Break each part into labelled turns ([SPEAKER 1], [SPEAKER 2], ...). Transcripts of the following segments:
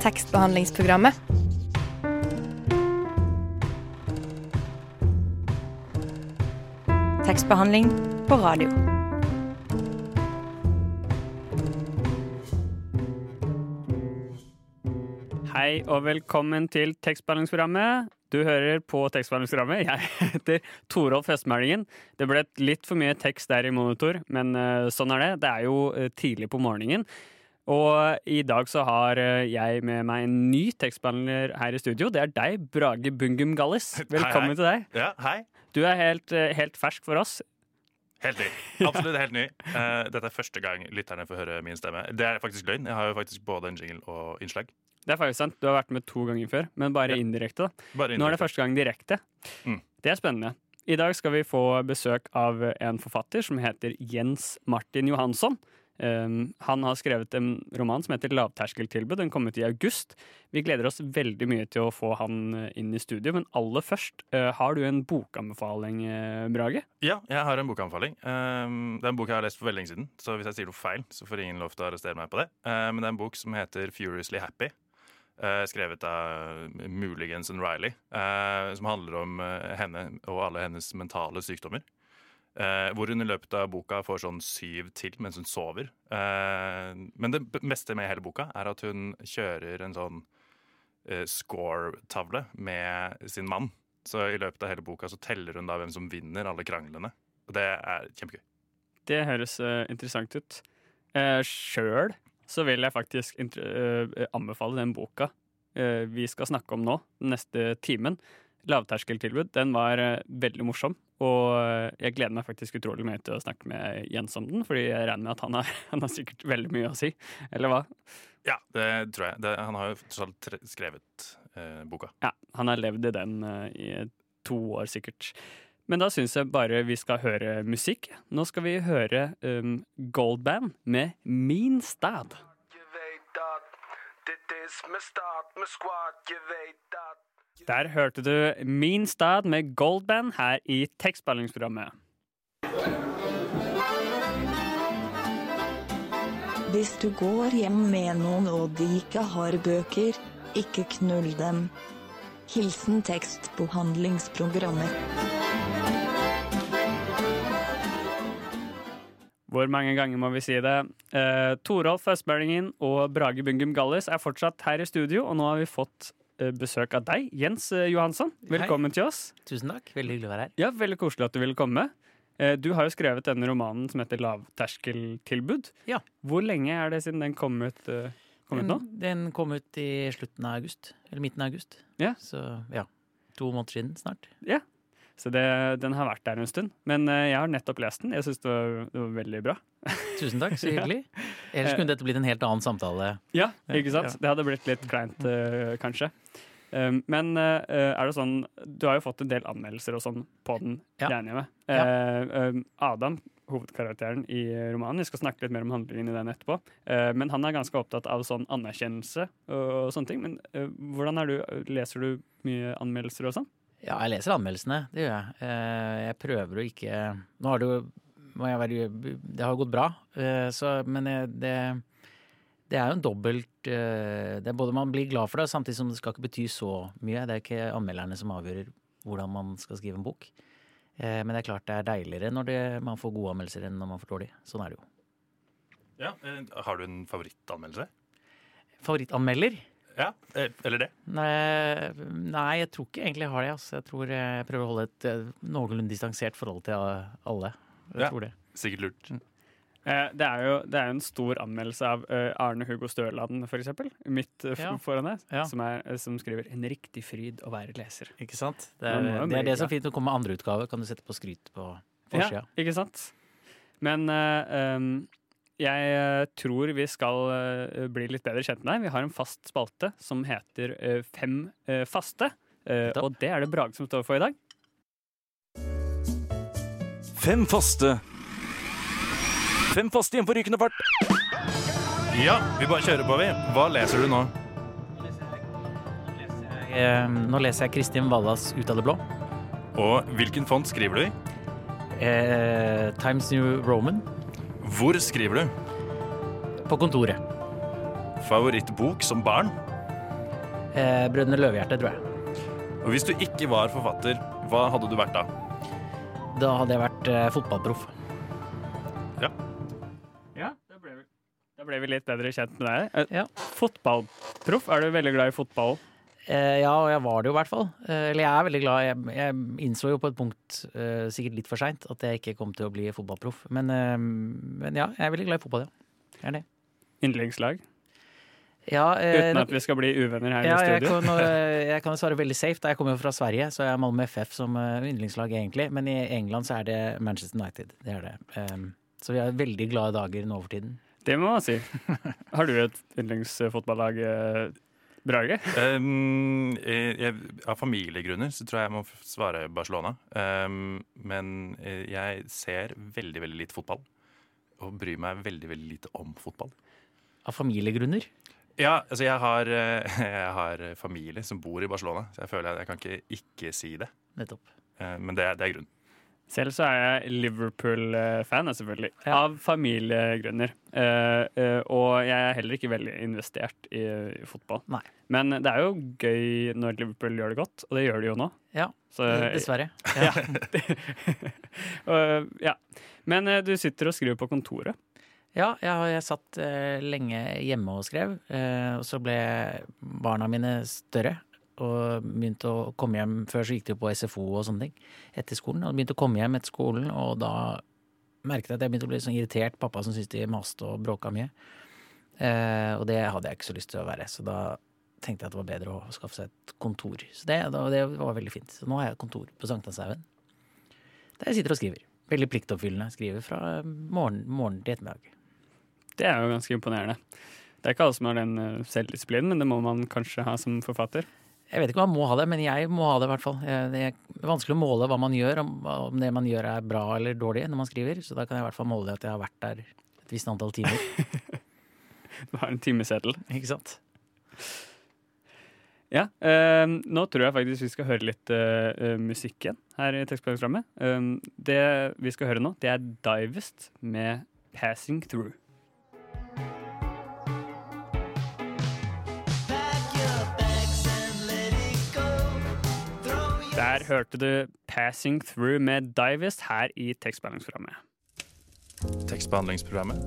[SPEAKER 1] tekstbehandlingsprogrammet.
[SPEAKER 2] Tekstbehandling på radio.
[SPEAKER 3] Hei og velkommen til tekstbehandlingsprogrammet. Du hører på tekstbehandlingsprogrammet. Jeg heter Torolf Høstmælingen. Det ble litt for mye tekst der i monitor, men eh, sånn er det. Det er jo eh, tidlig på morgenen. Og i dag så har eh, jeg med meg en ny tekstbehandler her i studio. Det er deg, Brage Bungum Gallis. Velkommen
[SPEAKER 4] hei.
[SPEAKER 3] til deg.
[SPEAKER 4] Ja, hei.
[SPEAKER 3] Du er helt, eh, helt fersk for oss.
[SPEAKER 4] Helt ny. Absolutt helt ny. Eh, dette er første gang lytterne får høre min stemme. Det er faktisk løgn. Jeg har jo faktisk både en jingle og innslag.
[SPEAKER 3] Det er faktisk sant. Du har vært med to ganger før, men bare
[SPEAKER 4] Ja.
[SPEAKER 3] indirekte. da.
[SPEAKER 4] Bare indirekte.
[SPEAKER 3] Nå er det første gang direkte.
[SPEAKER 4] Mm.
[SPEAKER 3] Det er spennende. I dag skal vi få besøk av en forfatter som heter Jens Martin Johansson. Um, han har skrevet en roman som heter 'Lavterskeltilbud'. Den kom ut i august. Vi gleder oss veldig mye til å få han eh, inn i studio, men aller først, uh, har du en bokanbefaling, eh, Brage?
[SPEAKER 4] Ja, jeg har en bokanbefaling. Um, det er en bok jeg har lest for veldig lenge siden, så hvis jeg sier noe feil, så får ingen lov til å arrestere meg på det. Uh, men det er en bok som heter 'Furiously Happy'. skrevet av muligens en Riley, som handler om henne og alle hennes mentale sykdommer. Eh, hvor hun i løpet av boka får sånn syv til mens hun sover. Eh, men det meste med hele boka er at hun kjører en sånn eh, score-tavle med sin mann. Så i løpet av hele boka så teller hun da hvem som vinner alle kranglene. Og det er kjempegøy.
[SPEAKER 3] Det høres uh, interessant ut. Uh, Sjøl så vil jeg faktisk eh, anbefale den boka uh, vi skal snakke om nå, den neste timen. Lavterskeltilbud. Den var eh, veldig morsom, og eh, jeg gleder meg faktisk utrolig mye til å snakke med Jens om den, fordi jeg regner med at han har, han har sikkert veldig mye å si. Eller hva?
[SPEAKER 4] Ja, det tror jeg. Det, han har jo tross alt skrevet eh, boka.
[SPEAKER 3] Ja, han har levd i den eh, i to år sikkert. Men da syns jeg bare vi skal høre musikk. Nå skal vi høre um, Goldband med Min Stad.
[SPEAKER 5] Je vet dat dit is mijn staat, mijn squad, je vet dat.
[SPEAKER 3] Der hørte du Min Stad med Goldband her i tekstbehandlingsprogrammet.
[SPEAKER 6] Hvis du går hjem med noen og de ikke har bøker, ikke knull dem. Hilsen tekstbehandlingsprogrammet.
[SPEAKER 3] Hvor mange ganger må vi si det? Eh, Torolf Østbølingen og Brage Bungum Gallis er fortsatt her i studio, og nå har vi fått besøk av deg, Jens eh, Johansson. Velkommen til oss.
[SPEAKER 7] Tusen takk. Veldig hyggelig å være her.
[SPEAKER 3] Ja, Veldig koselig at du ville komme. Eh, Du har jo skrevet denne romanen som heter 'Lavterskeltilbud'.
[SPEAKER 7] Ja.
[SPEAKER 3] Hvor lenge er det siden den kom ut, eh, kom ut nå?
[SPEAKER 7] Den, den kom ut i slutten av august. Eller midten av august.
[SPEAKER 3] Ja.
[SPEAKER 7] Så ja. To måneder siden snart.
[SPEAKER 3] Så det, den har vært der en stund. Men eh, jeg har nettopp lest den. Jeg syns det, det var veldig bra.
[SPEAKER 7] Tusen takk, så hyggelig. Ellers kunne dette blitt en helt annen samtale.
[SPEAKER 3] Ja, ikke sant? Det hadde blitt litt kleint, eh, kanskje. Um, men eh, er det sånn Du har jo fått en del anmeldelser og sånn på den,
[SPEAKER 7] Ja.
[SPEAKER 3] regner jeg med.
[SPEAKER 7] Ja.
[SPEAKER 3] Um, Adam, hovedkarakteren i romanen, vi skal snakke litt mer om handlingen i den etterpå, men han er ganske opptatt av sånn anerkjennelse og, sånne ting. Men hvordan du, leser du mye anmeldelser og sånn?
[SPEAKER 7] Ja, jeg leser anmeldelsene. Det gjør jeg. Eh, Jeg prøver å ikke Nå har det jo være, Det har gått bra, eh, så, men det, det er jo en dobbelt eh, det er både Man blir glad for det, samtidig som det skal ikke bety så mye. Det er ikke anmelderne som avgjør hvordan man skal skrive en bok. Men det er klart det er deiligere når det, man får gode anmeldelser enn når man får dårlige. Sånn er det jo.
[SPEAKER 4] Ja, Har du en favorittanmeldelse?
[SPEAKER 7] Favorittanmelder?
[SPEAKER 4] Ja, eh, eller det?
[SPEAKER 7] Nei, nei, jeg tror ikke egentlig jeg har det. Altså. Jeg tror jeg prøver å holde et eh, noenlunde distansert forhold til alle. Jeg
[SPEAKER 4] Ja.
[SPEAKER 7] tror det.
[SPEAKER 4] Sikkert lurt.
[SPEAKER 3] Eh, det er jo det er jo en stor anmeldelse av Arne Hugo Støland, for eksempel, midt
[SPEAKER 7] Ja.
[SPEAKER 3] foran deg,
[SPEAKER 7] Ja.
[SPEAKER 3] som, som skriver 'En riktig fryd å være leser'.
[SPEAKER 7] Ikke sant? Det er det, er det som er fint å komme med andre utgave. Kan du sette på skryt på forsida.
[SPEAKER 3] Ja, ikke sant? Men uh, um, jeg eh, tror vi skal eh, bli litt bedre kjent med deg. Vi har en fast spalte som heter eh, Fem faste. Og det er det Brage som står for i dag.
[SPEAKER 8] Fem faste. Fem faste igjen på rykende fart.
[SPEAKER 4] Ja, vi bare kjører på, vi. Hva leser du nå?
[SPEAKER 7] Eh, Nå leser jeg Kristin Wallas Ut av det blå.
[SPEAKER 4] Og hvilken font skriver du i?
[SPEAKER 7] Eh, Times New Roman.
[SPEAKER 4] Hvor skriver du?
[SPEAKER 7] På kontoret.
[SPEAKER 4] Favorittbok som barn?
[SPEAKER 7] Eh, Brødrene Løvehjerte, tror jeg.
[SPEAKER 4] Og hvis du ikke var forfatter, hva hadde du vært da?
[SPEAKER 7] Da hadde jeg vært eh, fotballproff.
[SPEAKER 3] Ja, da ble, vi, da ble vi litt bedre kjent med deg. Eh,
[SPEAKER 7] Ja.
[SPEAKER 3] Fotballproff, er du veldig glad i fotball?
[SPEAKER 7] Eh, ja, og jeg var det jo i hvert fall. Eh, eller jeg er veldig glad. Jeg, jeg innså jo på et punkt, eh, sikkert litt for seint, at jeg ikke kom til å bli fotballproff. Men, men ja, jeg er veldig glad i fotball, ja. Jeg er det.
[SPEAKER 3] Yndlingslag?
[SPEAKER 7] Ja, eh,
[SPEAKER 3] Uten at vi skal bli uvenner her
[SPEAKER 7] ja,
[SPEAKER 3] i
[SPEAKER 7] jeg
[SPEAKER 3] studio.
[SPEAKER 7] kan, jeg kan svare veldig safe. da Jeg kommer jo fra Sverige, så jeg er Malmö FF som yndlingslag, egentlig. Men i England så er det Manchester United. Det er det. Så vi har veldig glade dager nå for tiden.
[SPEAKER 3] Det må man si. Har du et yndlingsfotballag, Brage?
[SPEAKER 4] Um, jeg, jeg, av familiegrunner så tror jeg jeg må svare Barcelona. Um, men eh, jeg ser veldig, veldig lite fotball. Og bryr meg veldig, veldig lite om fotball.
[SPEAKER 7] Av familiegrunner.
[SPEAKER 4] Ja, altså jeg har, eh, jeg har familie som bor i Barcelona, så jeg føler jeg, jeg kan ikke ikke si det.
[SPEAKER 7] Nettopp.
[SPEAKER 4] Eh, Men det, er- det er grunnen.
[SPEAKER 3] Selv så er jeg Liverpool-fan, eh, selvfølgelig.
[SPEAKER 7] Ja.
[SPEAKER 3] Av familiegrunner. Uh, uh, og jeg er heller ikke veldig investert i, i fotball.
[SPEAKER 7] Nei.
[SPEAKER 3] Men det er jo gøy når Liverpool gjør det godt, og det gjør de jo nå.
[SPEAKER 7] Ja,
[SPEAKER 3] Så,
[SPEAKER 7] dessverre.
[SPEAKER 3] ja. uh, ja. Men du sitter og skriver på kontoret.
[SPEAKER 7] Ja, jeg, jeg satt lenge hjemme og skrev, og så ble barna mine større. Og begynte å komme hjem Før så gikk de jo på SFO og sånne ting etter skolen. Og begynte å komme hjem etter skolen, og da merket jeg at jeg begynte å bli sånn irritert. Pappa som syntes de maste og bråka mye. Eh, og det hadde jeg ikke så lyst til å være, så da tenkte jeg at det var bedre å skaffe seg et kontor. Så det, det var veldig fint. Så nå har jeg et kontor på Sankthanshaugen der jeg sitter og skriver. Veldig pliktoppfyllende. Skriver fra morgen, morgen til ettermiddag.
[SPEAKER 3] Det er jo ganske imponerende. Det er ikke alle som har den eh, selvdisiplinen, men det må man kanskje ha som forfatter.
[SPEAKER 7] Jeg vet ikke om man må ha det, men jeg må ha det i hvert fall. Det er vanskelig å måle hva man gjør, om, om det man gjør er bra eller dårlig når man skriver. Så da kan jeg i hvert fall måle det at jeg har vært der et visst antall timer.
[SPEAKER 3] Du har en timeseddel.
[SPEAKER 7] ikke sant?
[SPEAKER 3] Ja, eh, nå tror jeg faktisk vi skal høre litt eh, eh, musikk igjen her i tekstprogrammet. Eh, det vi skal høre nå, det er Divest med 'Passing Through'. Hørte du 'Passing Through' med Divest her i tekstbehandlingsprogrammet.
[SPEAKER 4] Tekstbehandlingsprogrammet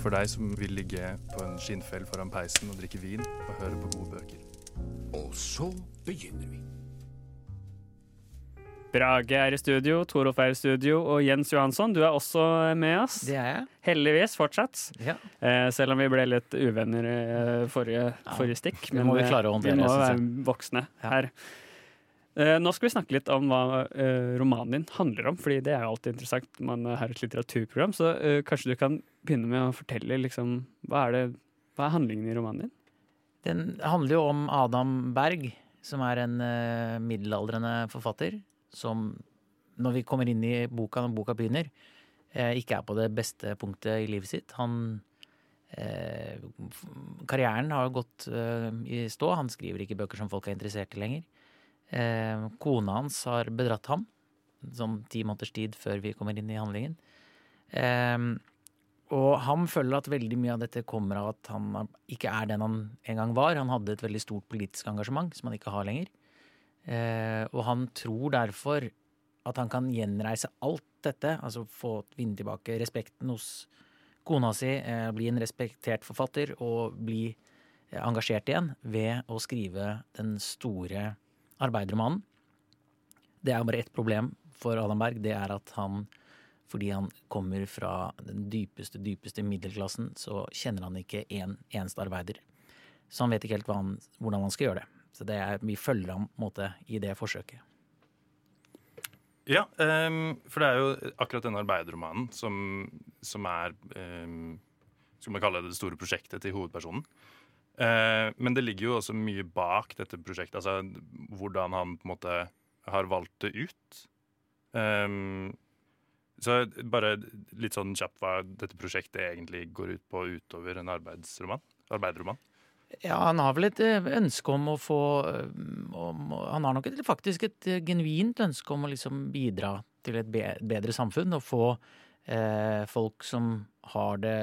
[SPEAKER 4] for deg som vil ligge på en skinnfell foran peisen og drikke vin og høre på gode bøker.
[SPEAKER 1] Og så begynner vi.
[SPEAKER 3] Brage er i studio, Torolf er i studio, og Jens Johansson, du er også med oss.
[SPEAKER 7] Det er jeg.
[SPEAKER 3] Heldigvis fortsatt.
[SPEAKER 7] Ja.
[SPEAKER 3] Eh, selv om vi ble litt uvenner eh, forrige,
[SPEAKER 7] Ja,
[SPEAKER 3] forrige stikk.
[SPEAKER 7] det må vi klare å håndtere,
[SPEAKER 3] Vi må være voksne
[SPEAKER 7] Ja.
[SPEAKER 3] her. Eh, nå skal vi snakke litt om hva eh, romanen din handler om, fordi det er jo alltid interessant. Man har et litteraturprogram, så eh, kanskje du kan begynne med å fortelle liksom, hva, er det, hva er handlingen i romanen din?
[SPEAKER 7] Den handler jo om Adam Berg, som er en eh, middelaldrende forfatter, som når vi kommer inn i boka når boka begynner, eh, ikke er på det beste punktet i livet sitt. Han eh, Karrieren har gått eh, i stå. Han skriver ikke bøker som folk er interessert i lenger. Eh, kona hans har bedratt ham, sånn ti måneders tid før vi kommer inn i handlingen. Eh, og han føler at veldig mye av dette kommer av at han ikke er den han en gang var. Han hadde et veldig stort politisk engasjement som han ikke har lenger. Eh, og han tror derfor at han kan gjenreise alt dette, altså få vinne tilbake respekten hos kona si, eh, bli en respektert forfatter og bli eh, engasjert igjen ved å skrive den store arbeiderromanen. Det er bare ett problem for Adam Berg. Det er at han, fordi han kommer fra den dypeste, dypeste middelklassen, så kjenner han ikke en eneste arbeider. Så han vet ikke helt han, hvordan han skal gjøre det. Så det er, vi følger ham måte i det forsøket.
[SPEAKER 4] Ja, um, for det er jo akkurat denne arbeiderromanen som, som er um, Skal man kalle det det store prosjektet til hovedpersonen. Eh, men det ligger jo også mye bak dette prosjektet. Altså hvordan han på en måte har valgt det ut. Um, så bare litt sånn kjapt hva dette prosjektet egentlig går ut på utover en arbeidsroman. Arbeiderroman.
[SPEAKER 7] Ja, han har vel et eh, ønske om å få eh, om, Han har nok et, faktisk et genuint ønske om å liksom bidra til et bedre samfunn og få eh, folk som har det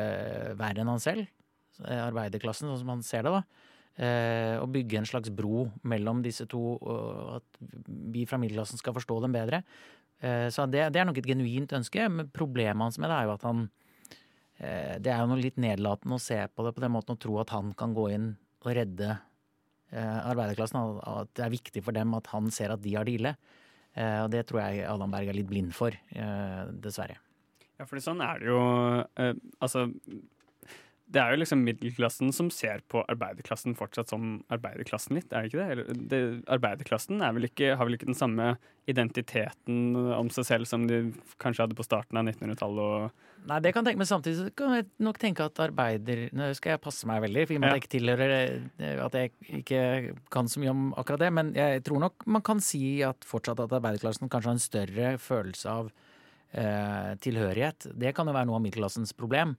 [SPEAKER 7] verre enn han selv, arbeiderklassen, sånn som han ser det, da, Eh, og bygge en slags bro mellom disse to, og at vi fra middelklassen skal forstå dem bedre. Eh, så det, det er nok et genuint ønske. Men problemet hans med det er jo at han eh, Det er jo noe litt nedlatende å se på det på den måten og tro at han kan gå inn og redde eh, arbeiderklassen. At det er viktig for dem at han ser at de har det ille. Eh, og det tror jeg Adam Berg er litt blind for, eh, dessverre.
[SPEAKER 3] Ja, for sånn er det jo eh, Altså, det er jo liksom middelklassen som ser på arbeiderklassen fortsatt som arbeiderklassen litt, er det ikke det? Eller, det arbeiderklassen er vel ikke, har vel ikke den samme identiteten om seg selv som de kanskje hadde på starten av 1900-tallet? og
[SPEAKER 7] Nei, det kan jeg tenke, men samtidig kan jeg nok tenke at arbeider Nå skal jeg passe meg veldig, for i og med at jeg ikke tilhører eh, At jeg ikke kan så mye om akkurat det, men jeg tror nok man kan si at fortsatt at arbeiderklassen kanskje har en større følelse av eh, tilhørighet. Det kan jo være noe av middelklassens problem.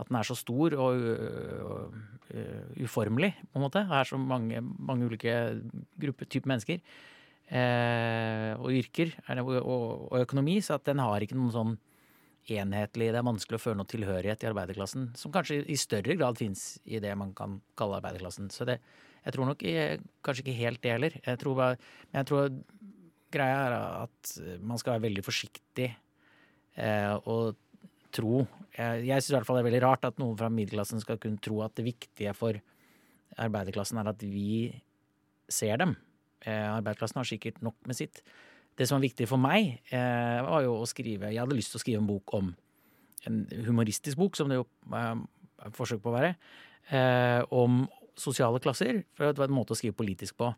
[SPEAKER 7] At den er så stor og, og, og uformelig, på en måte. Det er så mange, mange ulike grupper, typer mennesker. Eh, og yrker og, og, økonomi, så at den har ikke noen sånn enhetlig Det er vanskelig å føle noe tilhørighet i arbeiderklassen, som kanskje i større grad fins i det man kan kalle arbeiderklassen. Så det, jeg tror nok kanskje ikke helt det heller. Jeg tror men jeg tror greia er at man skal være veldig forsiktig eh, og tro Jeg, jeg syns i hvert fall det er veldig rart at noen fra middelklassen skal kunne tro at det viktige for arbeiderklassen er at vi ser dem. Eh, arbeiderklassen har sikkert nok med sitt. Det som var viktig for meg, eh, var jo å skrive Jeg hadde lyst til å skrive en bok om en humoristisk bok, som det jo er et forsøk på å være, eh, om sosiale klasser. For det var en måte å skrive politisk på.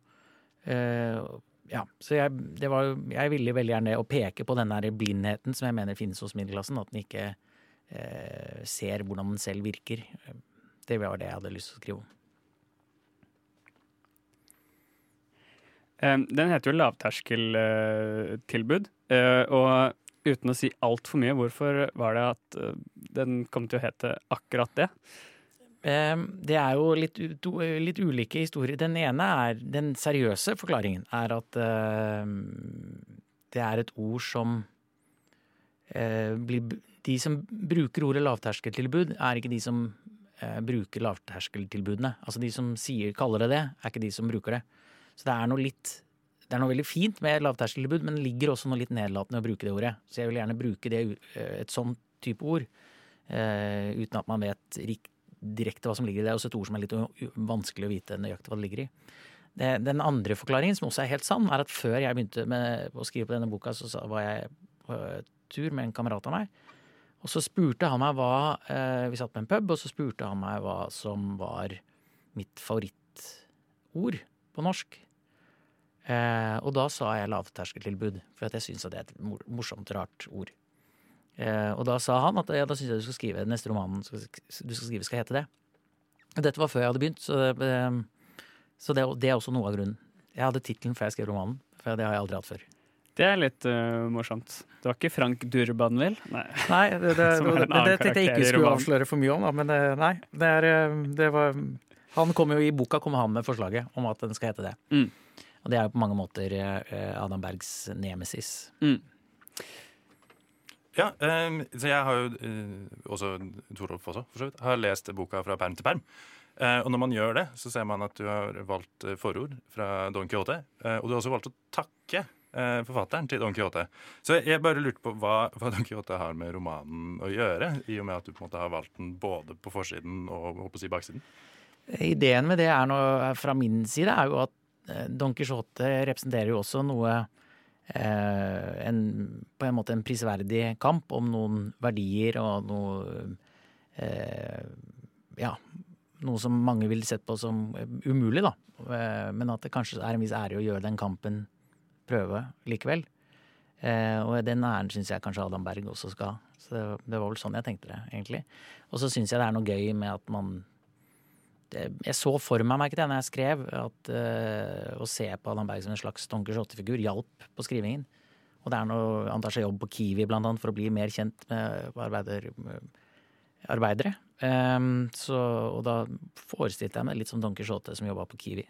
[SPEAKER 7] Eh, ja, så jeg, var, jeg ville veldig gjerne å peke på den blindheten som jeg mener finnes hos middelklassen. At den ikke eh, ser hvordan den selv virker. Det var det jeg hadde lyst til å skrive om.
[SPEAKER 3] Den heter jo lavterskeltilbud. Og uten å si altfor mye, hvorfor var det at den kom til å hete akkurat det?
[SPEAKER 7] Det er jo litt, litt, ulike historier. Den ene er Den seriøse forklaringen er at det er et ord som blir De som bruker ordet lavterskeltilbud, er ikke de som bruker lavterskeltilbudene. Altså de som sier, kaller det det, er ikke de som bruker det. Så det er noe litt det er noe veldig fint med lavterskeltilbud, men det ligger også noe litt nedlatende å bruke det ordet. Så jeg vil gjerne bruke det, et sånn type ord, uten at man vet direkte hva som ligger i det. Det er også et ord som er litt vanskelig å vite nøyaktig hva det ligger i. Det, den andre forklaringen, som også er helt sann, er at før jeg begynte med å skrive på denne boka, så var jeg på tur med en kamerat av meg. Og så spurte han meg hva eh, Vi satt på en pub, og så spurte han meg hva som var mitt favorittord på norsk. Eh, og da sa jeg lavterskeltilbud, for jeg syns det er et morsomt, rart ord. Eh, og da sa han at ja, da syns jeg du skal skrive neste romanen du skal skrive skal hete det. Og dette var før jeg hadde begynt, så, det, eh, så det, det, er også noe av grunnen. Jeg hadde tittelen før jeg skrev romanen, for det har jeg aldri hatt før.
[SPEAKER 3] Det er litt uh, morsomt. Det var ikke Frank Durbanville? Nei,
[SPEAKER 7] nei det, det, det, det tenkte jeg ikke skulle avsløre for mye om, da, men nei. Det, er, det var Han kom jo i boka kom han med forslaget om at den skal hete det.
[SPEAKER 3] Mm.
[SPEAKER 7] Og det er jo på mange måter Adam Bergs nemesis.
[SPEAKER 3] Mm.
[SPEAKER 4] Ja, um, så jeg har jo uh, også Torolf også, for så vidt, har lest boka fra perm til perm. Uh, og når man gjør det, så ser man at du har valgt forord fra Don Quijote. Uh, og du har også valgt å takke forfatteren til Don Quijote. Så jeg bare lurte på hva, hva, Don Quijote har med romanen å gjøre, i og med at du på en måte har valgt den både på forsiden og på å si baksiden?
[SPEAKER 7] Ideen med det er noe, fra min side er jo at Don Quijote representerer jo også noe eh, en, På en måte en prisverdig kamp om noen verdier og noe eh, Ja, noe som mange ville sett på som umulig, da. Eh, men at det kanskje er en viss ære å gjøre den kampen prøve likevel. Eh, og den æren syns jeg kanskje Adam Berg også skal. Så det, det var vel sånn jeg tenkte det, egentlig. Og så syns jeg det er noe gøy med at man jeg så for meg merket jeg, når jeg skrev, at uh, å se på Adam Berg som en slags Don Quijote-figur hjalp på skrivingen. Og det er noe, Han tar seg jobb på Kiwi blant annet for å bli mer kjent med arbeider, arbeidere. Um, så, og da forestilte jeg meg litt som Don Quijote som jobba på Kiwi.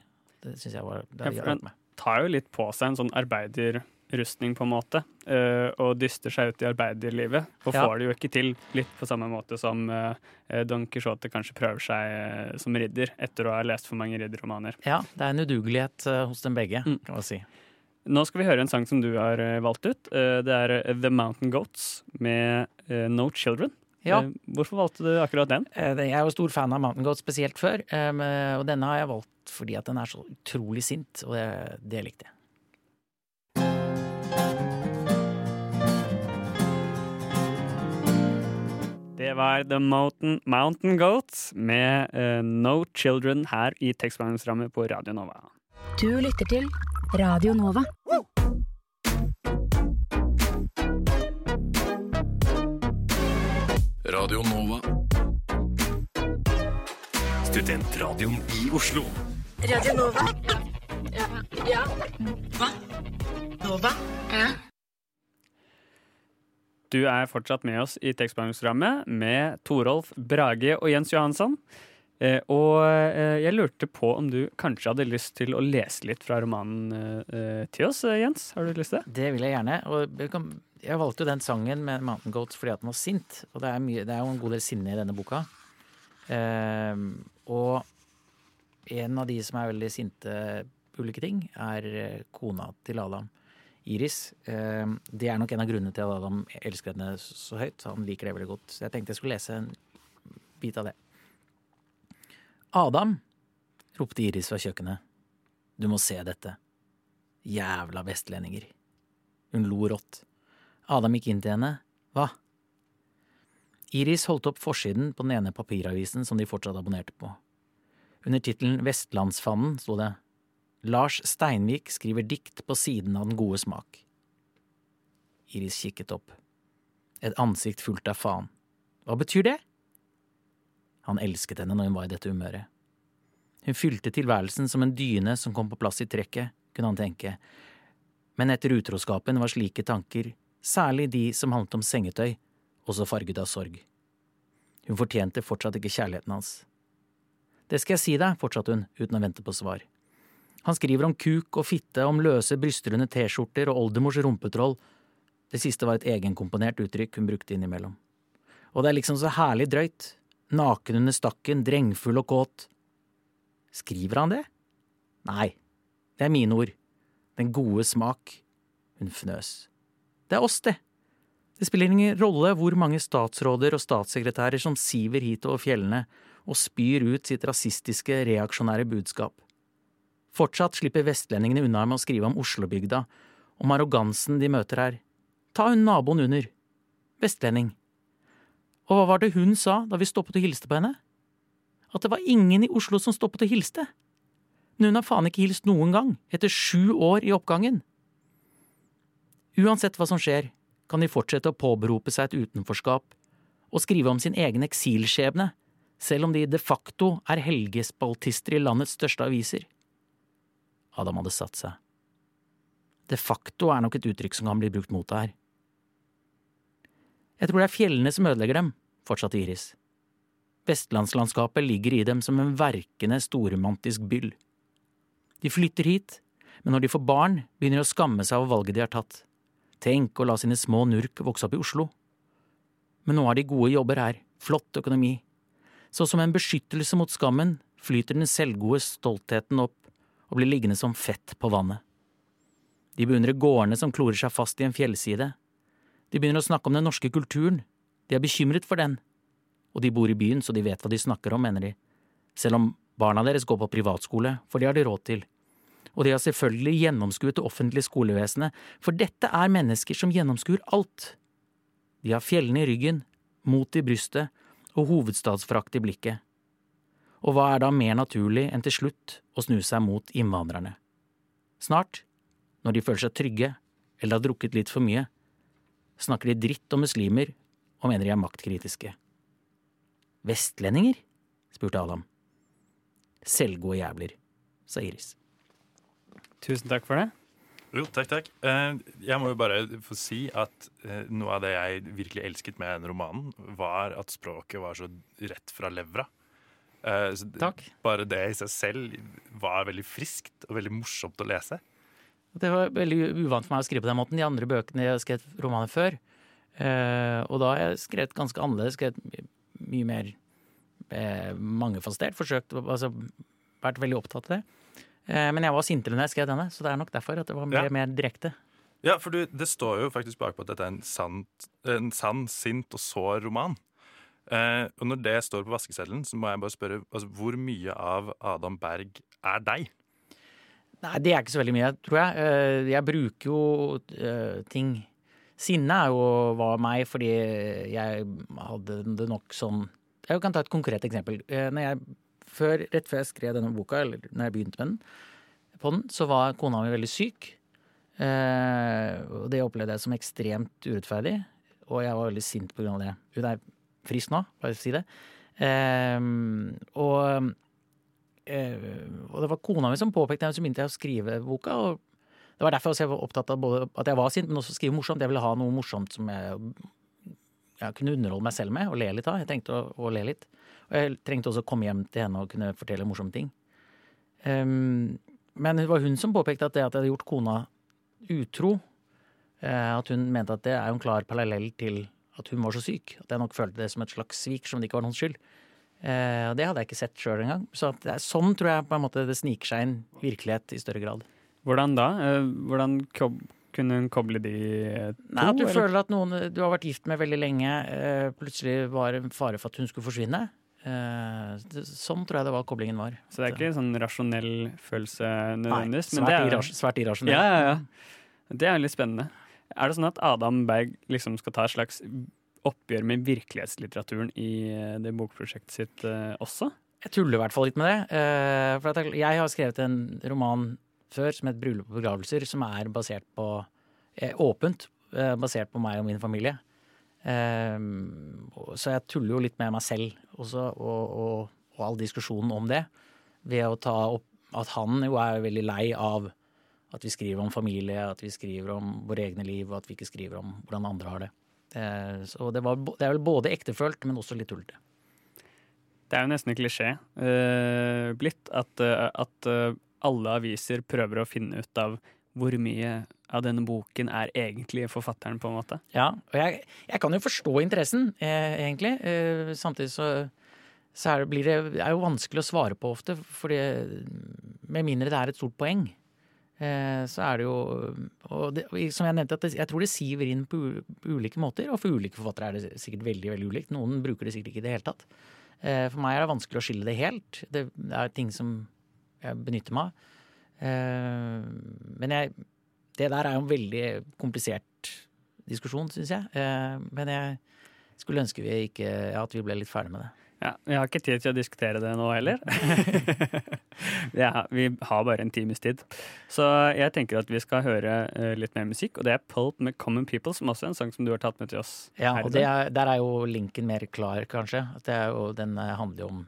[SPEAKER 7] Det syns jeg var det
[SPEAKER 3] ja, Han tar jo litt på seg en sånn arbeider opprustning, på en måte, eh, og dyster seg ut i arbeiderlivet. Og får det jo ikke til litt på samme måte som eh, Don Quijote kanskje prøver seg eh, som ridder, etter å ha lest for mange ridderromaner.
[SPEAKER 7] Ja, det er en udugelighet eh, hos dem begge,
[SPEAKER 3] Mm.
[SPEAKER 7] kan man si.
[SPEAKER 3] Nå skal vi høre en sang som du har eh, valgt ut. Eh, Det er eh, The Mountain Goats med eh, No Children.
[SPEAKER 7] Ja.
[SPEAKER 3] Eh, Hvorfor valgte du akkurat den?
[SPEAKER 7] Eh, Jeg er jo stor fan av Mountain Goat spesielt før, eh, og denne har jeg valgt fordi at den er så utrolig sint, og det, det likte jeg.
[SPEAKER 3] Det var The Mountain, Mountain Goats med uh, No Children her i tekstbehandlingsrammet på Radio Nova.
[SPEAKER 9] Du lytter til Radio Nova.
[SPEAKER 1] Radio Nova.
[SPEAKER 8] Studentradioen i Oslo.
[SPEAKER 9] Radio Nova. Ja. ja. Hva? Nova. Ja.
[SPEAKER 3] Du er fortsatt med oss i tekstbehandlingsprogrammet med Torolf Brage og Jens Johansson. Eh, og eh, jeg lurte på om du kanskje hadde lyst til å lese litt fra romanen eh, til oss, eh, Jens? Har du lyst til det?
[SPEAKER 7] Det vil jeg gjerne. Og jeg valgte jo den sangen med Mountain Goats fordi at den var sint. Og det er, mye, det er jo en god del sinne i denne boka. Ehm, og en av de som er veldig sinte på ulike ting, er eh, kona til Adam. Iris. Ehm, det er nok en av grunnene til at Adam elsker henne så høyt. Han liker det veldig godt. Så jeg tenkte jeg skulle lese en bit av det. Adam, ropte Iris fra kjøkkenet. Du må se dette. Jævla vestlendinger. Hun lo rått. Adam gikk inn til henne. Hva? Iris holdt opp forsiden på den ene papiravisen som de fortsatt abonnerte på. Under tittelen Vestlandsfanden sto det Lars Steinvik skriver dikt på siden av den gode smak. Iris kikket opp. Et ansikt fullt av faen. Hva betyr det? Han elsket henne når hun var i dette humøret. Hun fylte tilværelsen som en dyne som kom på plass i trekket, kunne han tenke, men etter utroskapen var slike tanker, særlig de som handlet om sengetøy, også farget av sorg. Hun fortjente fortsatt ikke kjærligheten hans. Det skal jeg si deg, fortsatte hun uten å vente på svar. Han skriver om kuk og fitte, om løse brystrunde T-skjorter og oldemors rumpetroll. Det siste var et egenkomponert uttrykk hun brukte innimellom. Og det er liksom så herlig drøyt. Naken under stakken, drengfull og kåt. Skriver han det? Nei, det er mine ord. Den gode smak. Hun fnøs. Det er oss, det. Det spiller ingen rolle hvor mange statsråder og statssekretærer som siver hit over fjellene og spyr ut sitt rasistiske, reaksjonære budskap. Fortsatt slipper vestlendingene unna med å skrive om Oslobygda, om arrogansen de møter her. Ta hun naboen under. Vestlending. Og hva var det hun sa da vi stoppet og hilste på henne? At det var ingen i Oslo som stoppet og hilste. Men hun har faen ikke hilst noen gang, etter sju år i oppgangen. Uansett hva som skjer, kan de fortsette å påberope seg et utenforskap og skrive om sin egen eksilskjebne, selv om de de facto er helgespaltister i landets største aviser. Adam hadde satt seg. De facto er nok et uttrykk som kan bli brukt mot deg her. Jeg tror det er fjellene som ødelegger dem, fortsatte Iris. Vestlandslandskapet ligger i dem som en verkende storromantisk byll. De flytter hit, men når de får barn, begynner de å skamme seg over valget de har tatt. Tenk å la sine små nurk vokse opp i Oslo. Men nå har de gode jobber her, flott økonomi. Så som en beskyttelse mot skammen flyter den selvgode stoltheten opp og blir liggende som fett på vannet. De beundrer gårdene som klorer seg fast i en fjellside. De begynner å snakke om den norske kulturen. De er bekymret for den. Og de bor i byen, så de vet hva de snakker om, mener de. Selv om barna deres går på privatskole, for det har de råd til. Og de har selvfølgelig gjennomskuet det offentlige skolevesenet, for dette er mennesker som gjennomskuer alt. De har fjellene i ryggen, mot i brystet og hovedstadsfrakt i blikket. Og hva er da mer naturlig enn til slutt å snu seg mot innvandrerne? Snart, når de føler seg trygge eller har drukket litt for mye, snakker de dritt om muslimer og mener de er maktkritiske. Vestlendinger? spurte Adam. Selvgode jævler, sa Iris.
[SPEAKER 3] Tusen takk for det.
[SPEAKER 4] Jo, takk, takk. Eh, Jeg må jo bare få si at eh, noe av det jeg virkelig elsket med den romanen, var at språket var så rett fra levra. Eh,
[SPEAKER 7] Takk.
[SPEAKER 4] Bare det i seg selv var veldig friskt og veldig morsomt å lese.
[SPEAKER 7] Det var veldig uvant for meg å skrive på den måten. De andre bøkene jeg har skrevet romaner før. Eh, og da har jeg skrevet ganske annerledes. Skrevet mye mer eh, mangefasettert. Forsøkt, altså vært veldig opptatt av det. Eh, men jeg var sintere når jeg skrev denne, så det er nok derfor at det var mer,
[SPEAKER 4] Ja.
[SPEAKER 7] mer direkte.
[SPEAKER 4] Ja, for du, det står jo faktisk bakpå at dette er en, sant, en sann, sint og sår roman. Eh, og når det står på vaskeseddelen, så må jeg bare spørre altså, hvor mye av Adam Berg er deg?
[SPEAKER 7] Nei, det er ikke så veldig mye, tror jeg. Eh, Jeg bruker jo eh, ting Sinne er jo var meg fordi jeg hadde det nok sånn Jeg kan ta et konkret eksempel. Eh, jeg, før, rett før jeg skrev denne boka, eller når jeg begynte med den, på den, så var kona mi veldig syk. Og det opplevde jeg som ekstremt urettferdig, og jeg var veldig sint av det. Hun er frisk nå, bare si det. Eh, og eh, og det var kona mi som påpekte det, så begynte jeg å skrive boka. og Det var derfor jeg var opptatt av både at jeg var sint, men også skrive morsomt. Jeg ville ha noe morsomt som jeg, jeg kunne underholde meg selv med og le litt av. Jeg trengte å, å le litt. Og jeg trengte også å komme hjem til henne og kunne fortelle morsomme ting. Um, men det var hun som påpekte at det at jeg hadde gjort kona utro, eh, at hun mente at det er en klar parallell til at hun var så syk. At jeg nok følte det som et slags svik som det ikke var noens skyld. Eh, og det hadde jeg ikke sett sjøl engang. Så er, sånn tror jeg på en måte det sniker seg inn virkelighet i større grad.
[SPEAKER 3] Hvordan da? Eh, Hvordan kunne hun koble de eh, to?
[SPEAKER 7] Nei, At du
[SPEAKER 3] eller?
[SPEAKER 7] føler at noen du har vært gift med veldig lenge, eh, plutselig var en fare for at hun skulle forsvinne. Eh, sånn tror jeg det var koblingen var.
[SPEAKER 3] Så det er ikke en sånn rasjonell følelse nødvendigvis?
[SPEAKER 7] Nei,
[SPEAKER 3] men det
[SPEAKER 7] svært,
[SPEAKER 3] er-
[SPEAKER 7] irras svært irrasjonell.
[SPEAKER 3] Ja, ja, ja. Det er litt spennende. Er det sånn at Adam Berg liksom skal ta et slags oppgjør med virkelighetslitteraturen i eh, det bokprosjektet sitt eh, også?
[SPEAKER 7] Jeg tuller i hvert fall litt med det. eh, for jeg, har skrevet en roman før som het 'Bryllup og begravelser', som er basert på åpent basert på meg og min familie. Så jeg tuller jo litt med meg selv også, og, og, og all diskusjonen om det. Ved å ta opp at han jo er veldig lei av at vi skriver om familie, at vi skriver om våre egne liv, og at vi ikke skriver om hvordan andre har det. Eh, så det, var, det er vel både ektefølt, men også litt tullete.
[SPEAKER 3] Det er jo nesten en klisjé uh, blitt at, eh, at alle aviser prøver å finne ut av hvor mye av denne boken er egentlig forfatteren, på en måte.
[SPEAKER 7] Ja, og jeg, jeg kan jo forstå interessen, eh, egentlig. Eh, samtidig så, så er det, det er jo vanskelig å svare på ofte, fordi med mindre det er et stort poeng. Eh, så er det jo og det, Som jeg nevnte, det, jeg tror det siver inn på, ulike måter. Og for ulike forfattere er det sikkert veldig veldig ulikt. Noen bruker det sikkert ikke i det hele tatt. Eh, for meg er det vanskelig å skille det helt. Det, er ting som jeg benytter meg av. Eh, men jeg, det der er jo en veldig komplisert diskusjon, syns jeg. Men jeg skulle ønske vi ikke, at vi ble litt ferdig med det.
[SPEAKER 3] Ja, Vi har ikke tid til å diskutere det nå heller. ja, vi har bare en times tid. Så jeg tenker at vi skal høre eh, litt mer musikk, og det er Pulp med Common People, som også er en sang som du har tatt med til oss.
[SPEAKER 7] Ja, og det er, Der er jo linken mer klar, kanskje. Det er jo, den eh, handler jo om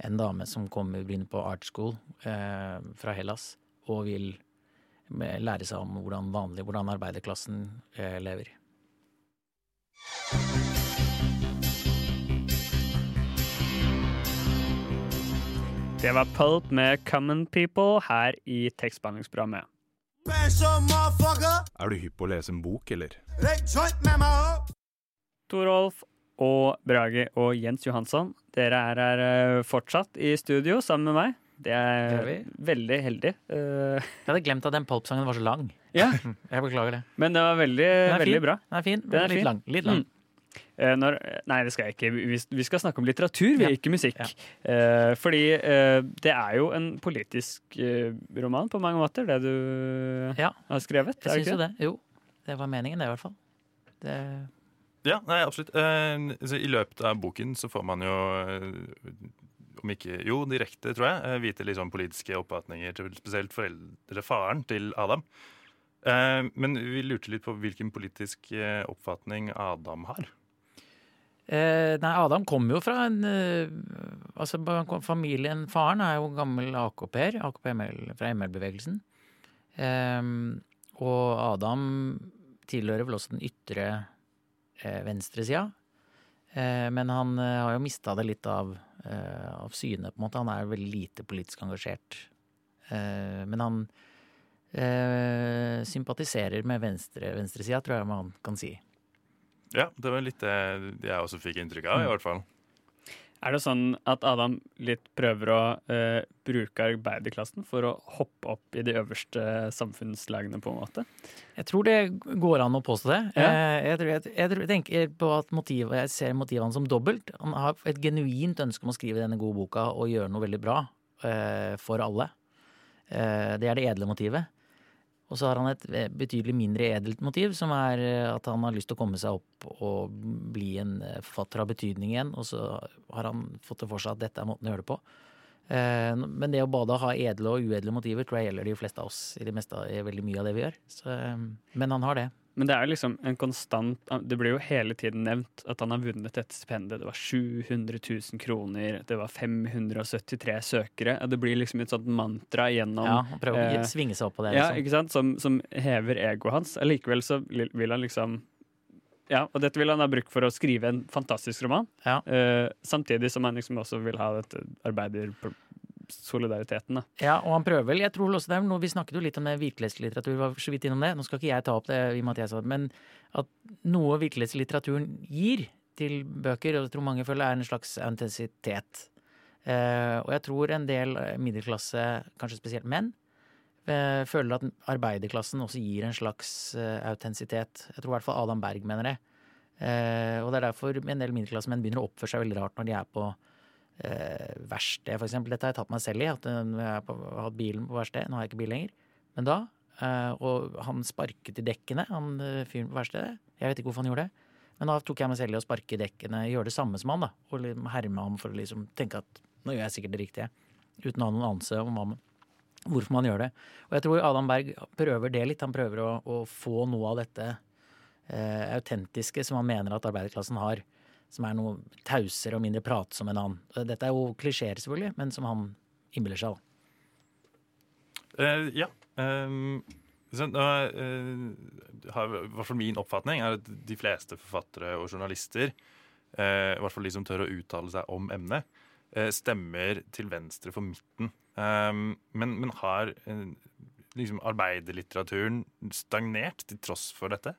[SPEAKER 7] en dame som kommer begynner på art school eh, fra Hellas og vil eh, lære seg om hvordan vanlig, hvordan arbeiderklassen eh, lever.
[SPEAKER 3] Det var Pulp med Common People her i tekstbehandlingsprogrammet.
[SPEAKER 1] Er du hypp på å lese en bok, eller?
[SPEAKER 3] Torolf og Brage og Jens Johansson, dere er her eh, fortsatt i studio sammen med meg. Det
[SPEAKER 7] Det
[SPEAKER 3] er
[SPEAKER 7] er
[SPEAKER 3] veldig heldig. Uh...
[SPEAKER 7] Jeg hadde glemt at den Pulp-sangen var så lang.
[SPEAKER 3] ja,
[SPEAKER 7] Jeg beklager det.
[SPEAKER 3] men det var veldig,
[SPEAKER 7] Den er
[SPEAKER 3] veldig
[SPEAKER 7] fin.
[SPEAKER 3] bra.
[SPEAKER 7] Den er fin,
[SPEAKER 3] Den er
[SPEAKER 7] men litt
[SPEAKER 3] fin.
[SPEAKER 7] lang. Litt lang.
[SPEAKER 3] Mm. Eh, Når, nei, det skal jeg ikke. Vi, vi skal snakke om litteratur, vi,
[SPEAKER 7] Ja.
[SPEAKER 3] ikke musikk.
[SPEAKER 7] Ja.
[SPEAKER 3] Eh, fordi eh, det er jo en politisk roman på mange måter, det du
[SPEAKER 7] Ja.
[SPEAKER 3] har skrevet. er
[SPEAKER 7] Jeg
[SPEAKER 3] det
[SPEAKER 7] syns jo det. Jo, det var meningen, det, i hvert fall. Det,
[SPEAKER 4] Ja, nei, absolutt. Eh, I løpet av boken så får man jo om ikke Jo, direkte, tror jeg. eh, vite litt sånn politiske oppfatninger til spesielt foreldre, faren til Adam. Eh, men vi lurte litt på hvilken politisk oppfatning Adam har.
[SPEAKER 7] Eh, nei, Adam kommer jo fra en eh, Altså, familien Faren er jo gammel AKP-er, AKP fra ML-bevegelsen. Eh, og Adam tilhører vel også den ytre eh, venstresida. Eh, men han eh, har jo mista det litt av, eh, av syne, på en måte. Han er veldig lite politisk engasjert. Men han sympatiserer med venstre, venstresida, tror jeg man kan si.
[SPEAKER 4] Ja, det var litt det jeg også fikk inntrykk av, i hvert fall.
[SPEAKER 3] Er det sånn at Adam litt prøver å eh, bruke arbeiderklassen for å hoppe opp i de øverste samfunnslagene, på en måte?
[SPEAKER 7] Jeg tror det går an å påstå det.
[SPEAKER 3] Ja.
[SPEAKER 7] Eh, Jeg, jeg, jeg, jeg tenker på at motivet, jeg ser motivene som dobbelt. Han har et genuint ønske om å skrive denne gode boka og gjøre noe veldig bra eh, for alle. Eh, det er det edle motivet. Og så har han et eh, betydelig mindre edelt motiv, som er eh, at han har lyst til å komme seg opp og bli en eh, forfatter av betydning igjen. Og så har han fått det for seg at dette er måten å gjøre det på. Men det å både ha edle og uedle motiver tror jeg gjelder de fleste av oss i, det meste, i veldig mye av det vi gjør. Så, men han har det.
[SPEAKER 3] Men det er jo liksom en konstant Det blir jo hele tiden nevnt at han har vunnet dette stipendet. Det var 700 000 kroner, det var 573 søkere. Det blir liksom et sånt mantra gjennom
[SPEAKER 7] Ja, prøve å
[SPEAKER 3] eh,
[SPEAKER 7] svinge seg opp på det.
[SPEAKER 3] Ja,
[SPEAKER 7] Liksom.
[SPEAKER 3] ikke sant? Som, som hever egoet hans. Allikevel så vil han liksom Ja, og dette vil han ha brukt for å skrive en fantastisk roman.
[SPEAKER 7] Ja.
[SPEAKER 3] Eh, samtidig som han liksom også vil ha dette arbeidersolidariteten. Da.
[SPEAKER 7] Ja, og han prøver vel. Jeg tror også det er noe, Vi snakket jo litt om det virkelighetslitteratur, var så vidt innom det. Nå skal ikke jeg ta opp det, i og med at jeg sa det, men at noe virkelighetslitteraturen gir til bøker, og jeg tror mange føler, er en slags autentisitet. Eh, og jeg tror en del eh, middelklasse, kanskje spesielt menn, eh, føler at arbeiderklassen også gir en slags uh, autentisitet. Jeg tror i hvert fall Adam Berg mener det. Og det er derfor en del middelklassemenn begynner å oppføre seg veldig rart når de er på eh, verksted, eksempel. Dette har jeg tatt meg selv i, at eh, jeg har hatt bilen på verksted. Nå har jeg ikke bil lenger. Men da eh, Og han sparket i dekkene, han eh, fyren på verkstedet. Jeg vet ikke hvorfor han gjorde det. Men da tok jeg meg selv i å sparke i dekkene, gjøre det samme som han, da. Og liksom herme ham for å liksom tenke at nå gjør jeg sikkert det riktige. Uten å ha noen anelse om hva hvorfor man gjør det. Og jeg tror Adam Berg prøver det litt. Han prøver å, å få noe av dette eh, autentiske som han mener at arbeiderklassen har. Som er noe tausere og mindre pratsom enn han. Dette er jo klisjeer, selvfølgelig, men som han innbiller seg. da.
[SPEAKER 4] Uh, ja. Um, så, uh, har, I hvert min oppfatning er at de fleste forfattere og journalister, uh, i hvert fall de som tør å uttale seg om emnet, stemmer til venstre for midten. Um, men, men har liksom arbeiderlitteraturen stagnert til tross for dette?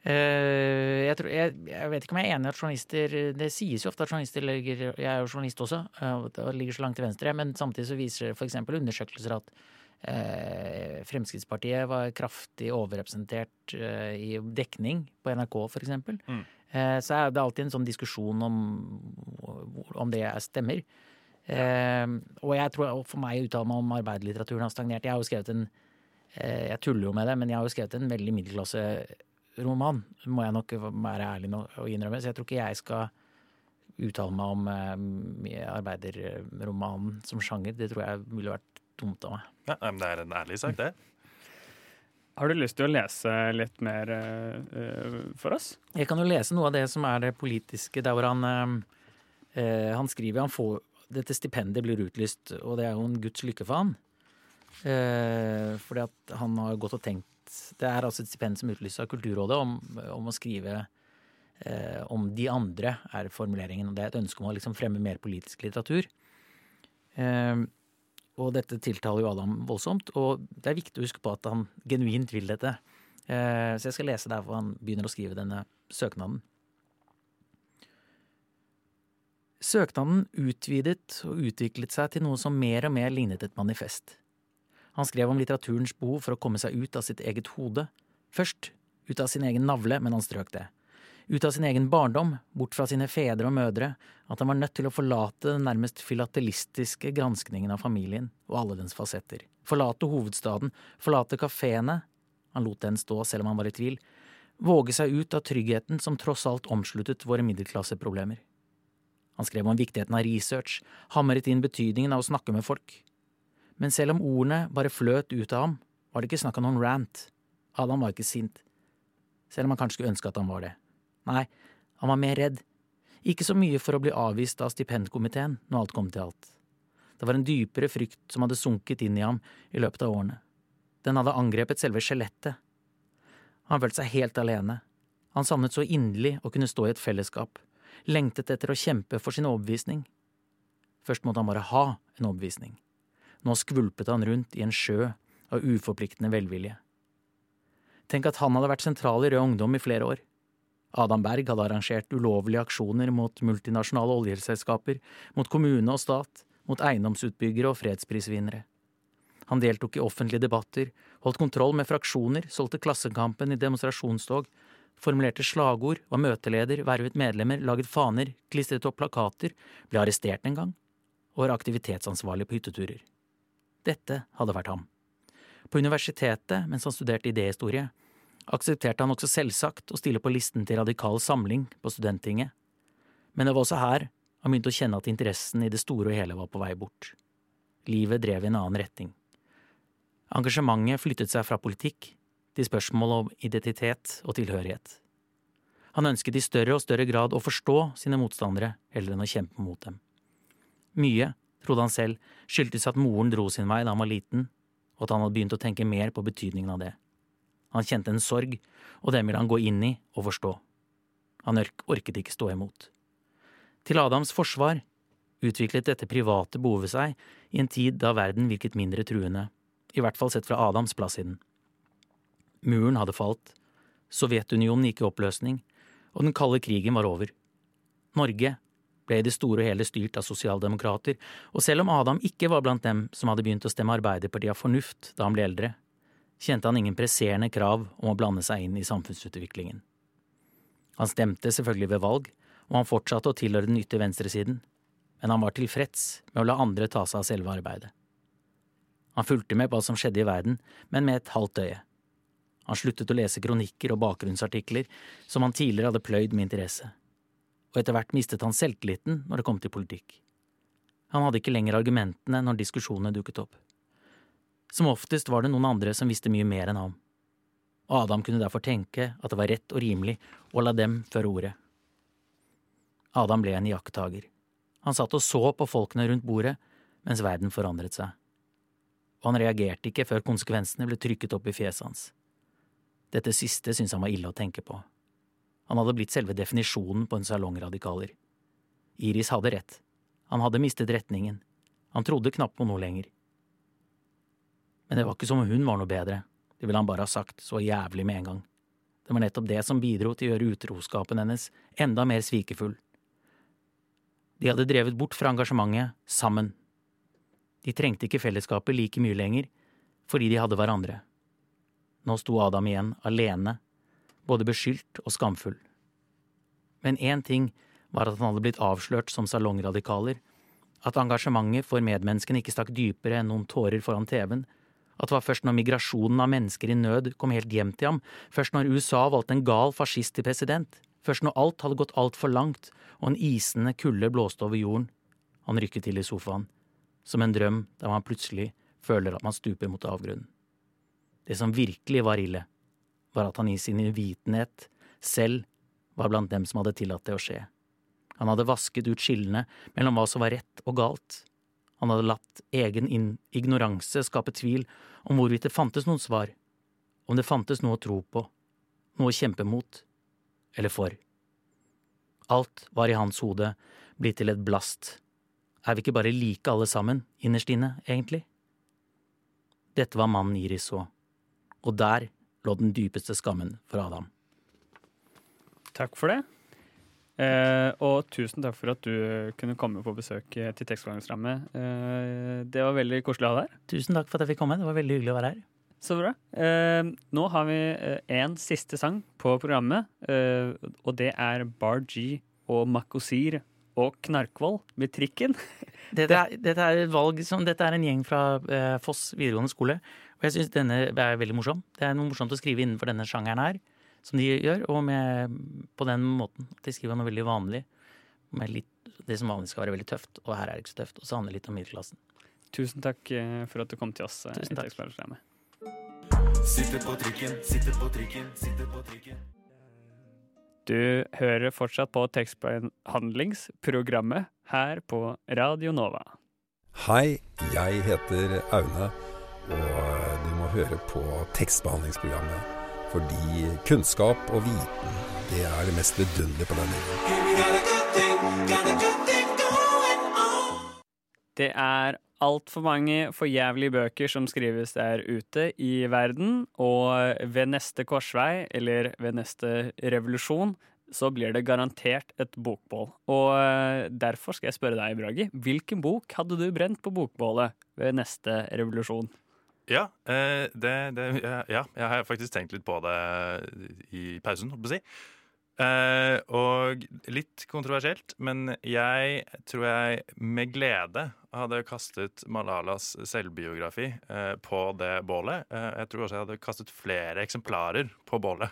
[SPEAKER 7] Eh, jeg, tror, jeg, jeg vet ikke om jeg er enig i at journalister Det sies jo ofte at journalister ligger Jeg er jo journalist også, eh, og det ligger så langt til venstre. Men samtidig så viser f.eks. undersøkelser at eh, Fremskrittspartiet var kraftig overrepresentert eh, i dekning på NRK, f.eks.
[SPEAKER 4] Mm.
[SPEAKER 7] Eh, så er det alltid en sånn diskusjon om, om det stemmer. Eh, og jeg tror og for meg å uttale meg om arbeiderlitteraturen har stagnert. Jeg har jo skrevet en eh, Jeg tuller jo med det, men jeg har jo skrevet en veldig middelklasse roman, må jeg nok være ærlig nok å innrømme. Så jeg tror ikke jeg skal uttale meg om eh, arbeiderromanen som sjanger. Det tror jeg ville vært dumt av meg.
[SPEAKER 4] Ja, men Det er en ærlig sak, det.
[SPEAKER 3] Har du lyst til å lese litt mer eh, for oss?
[SPEAKER 7] Jeg kan jo lese noe av det som er det politiske, der hvor han eh, eh, Han skriver han får Dette stipendet blir utlyst, og det er jo en guds lykke for han. Uh, fordi at han har gått og tenkt Det er altså et stipend som utlyses av Kulturrådet om, om å skrive eh, om de andre, er formuleringen. Og det er et ønske om å liksom fremme mer politisk litteratur. Eh, og dette tiltaler jo Adam voldsomt, og det er viktig å huske på at han genuint vil dette. Eh, Så jeg skal lese der hvor han begynner å skrive denne søknaden. Søknaden utvidet og utviklet seg til noe som mer og mer lignet et manifest. Han skrev om litteraturens behov for å komme seg ut av sitt eget hode. Først ut av sin egen navle, men han strøk det. Ut av sin egen barndom, bort fra sine fedre og mødre, at han var nødt til å forlate den nærmest filatelistiske granskningen av familien og alle dens fasetter. Forlate hovedstaden, forlate kafeene, han lot den stå selv om han var i tvil, våge seg ut av tryggheten som tross alt omsluttet våre middelklasseproblemer. Han skrev om viktigheten av research, hamret inn betydningen av å snakke med folk. Men selv om ordene bare fløt ut av ham, var det ikke snakk om noen rant. Adam var ikke sint. Selv om han kanskje skulle ønske at han var det. Nei, han var mer redd. Ikke så mye for å bli avvist av stipendkomiteen når alt kom til alt. Det var en dypere frykt som hadde sunket inn i ham i løpet av årene. Den hadde angrepet selve skjelettet. Han følte seg helt alene. Han savnet så inderlig å kunne stå i et fellesskap, lengtet etter å kjempe for sin overbevisning. Først måtte han bare ha en overbevisning. Nå skvulpet han rundt i en sjø av uforpliktende velvilje. Tenk at han hadde vært sentral i Rød Ungdom i flere år. Adam Berg hadde arrangert ulovlige aksjoner mot multinasjonale oljeselskaper, mot kommune og stat, mot eiendomsutbyggere og fredsprisvinnere. Han deltok i offentlige debatter, holdt kontroll med fraksjoner, solgte Klassekampen i demonstrasjonstog, formulerte slagord, var møteleder, vervet medlemmer, laget faner, klistret opp plakater, ble arrestert en gang, og var aktivitetsansvarlig på hytteturer. Dette hadde vært ham. På universitetet, mens han studerte idéhistorie, aksepterte han også selvsagt å stille på listen til Radikal Samling på Studenttinget, men det var også her han begynte å kjenne at interessen i det store og hele var på vei bort. Livet drev i en annen retning. Engasjementet flyttet seg fra politikk til spørsmål om identitet og tilhørighet. Han ønsket i større og større grad å forstå sine motstandere heller enn å kjempe mot dem. Mye, trodde han selv, skyldtes at moren dro sin vei da han var liten, og at han hadde begynt å tenke mer på betydningen av det. Han kjente en sorg, og den ville han gå inn i og forstå. Han orket ikke stå imot. Til Adams forsvar utviklet dette private behovet seg i en tid da verden virket mindre truende, i hvert fall sett fra Adams plass i den. Muren hadde falt, Sovjetunionen gikk i oppløsning, og den kalde krigen var over. Norge ble i det store og hele styrt av sosialdemokrater, og selv om Adam ikke var blant dem som hadde begynt å stemme Arbeiderpartiet av fornuft da han ble eldre, kjente han ingen presserende krav om å blande seg inn i samfunnsutviklingen. Han stemte selvfølgelig ved valg, og han fortsatte å tilhøre den ytre venstresiden, men han var tilfreds med å la andre ta seg av selve arbeidet. Han fulgte med på hva som skjedde i verden, men med et halvt øye. Han sluttet å lese kronikker og bakgrunnsartikler som han tidligere hadde pløyd med interesse, og etter hvert mistet han selvtilliten når det kom til politikk. Han hadde ikke lenger argumentene når diskusjonene dukket opp. Som oftest var det noen andre som visste mye mer enn ham, og Adam kunne derfor tenke at det var rett og rimelig å la dem føre ordet. Adam ble en iakttager. Han satt og så på folkene rundt bordet mens verden forandret seg. Og han reagerte ikke før konsekvensene ble trykket opp i fjeset hans. Dette siste syntes han var ille å tenke på. Han hadde blitt selve definisjonen på en salongradikaler. Iris hadde rett. Han hadde mistet retningen. Han trodde knapt på noe lenger. Men det var ikke som om hun var noe bedre, det ville han bare ha sagt så jævlig med en gang. Det var nettopp det som bidro til å gjøre utroskapen hennes enda mer svikefull. De hadde drevet bort fra engasjementet sammen. De trengte ikke fellesskapet like mye lenger, fordi de hadde hverandre. Nå sto Adam igjen, alene, både beskyldt og skamfull. Men én ting var at han hadde blitt avslørt som salongradikaler, at engasjementet for medmenneskene ikke stakk dypere enn noen tårer foran TV-en, at det var først når migrasjonen av mennesker i nød kom helt hjem til ham, først når USA valgte en gal fascist til president, først når alt hadde gått altfor langt og en isende kulde blåste over jorden. Han rykket til i sofaen, som en drøm der man plutselig føler at man stuper mot avgrunnen. Det som virkelig var ille, var at han i sin uvitenhet selv var blant dem som hadde tillatt det å skje. Han hadde vasket ut skillene mellom hva som var rett og galt. Han hadde latt egen ignoranse skape tvil om hvorvidt det fantes noen svar, om det fantes noe å tro på, noe å kjempe mot, eller for. Alt var i hans hode blitt til et blast. Er vi ikke bare like alle sammen, innerst inne, egentlig? Dette var mannen Iris så, og der lå den dypeste skammen for Adam.
[SPEAKER 3] Takk for det. Eh, og tusen takk for at du kunne komme på besøk eh, til Tekstforhandlingsrammet. Eh, det var veldig koselig å ha deg her.
[SPEAKER 7] Tusen takk for at jeg fikk komme. Det var veldig hyggelig å være her.
[SPEAKER 3] Så bra. Eh, nå har vi en siste sang på programmet, eh, og det er Bar G og Makosir og Knarkvoll med trikken.
[SPEAKER 7] Dette er, dette er, et valg som, dette er en gjeng fra eh, Foss videregående skole, og jeg syns denne er veldig morsom. Det er noe morsomt å skrive innenfor denne sjangeren her som de gjør, og med, på den måten. At de skriver noe veldig vanlig. Med litt, det som vanligvis skal være veldig tøft, og her er det ikke så tøft. Og så handler det litt om middelklassen.
[SPEAKER 3] Tusen takk eh, for at du kom til oss. Eh,
[SPEAKER 7] Tusen takk.
[SPEAKER 10] Sitter på trikken, sitter på trikken, sitter på trikken.
[SPEAKER 3] Du hører fortsatt på tekstbehandlingsprogrammet her på Radio Nova.
[SPEAKER 11] Hei, jeg heter Aune, og du må høre på tekstbehandlingsprogrammet fordi kunnskap og viten, det er det mest vidunderlige på denne jorden.
[SPEAKER 3] Det er altfor mange forjævlige bøker som skrives der ute i verden, og ved neste korsvei, eller ved neste revolusjon, så blir det garantert et bokbål. Og eh, derfor skal jeg spørre deg, Bragi, hvilken bok hadde du brent på bokbålet ved neste revolusjon?
[SPEAKER 4] Ja, eh, det, det, ja, ja, jeg har faktisk tenkt litt på det i pausen, holdt på å si. Eh, og litt kontroversielt, men jeg tror jeg med glede hadde kastet Malalas selvbiografi uh, på det bålet. Uh, jeg tror også jeg hadde kastet flere eksemplarer på bålet.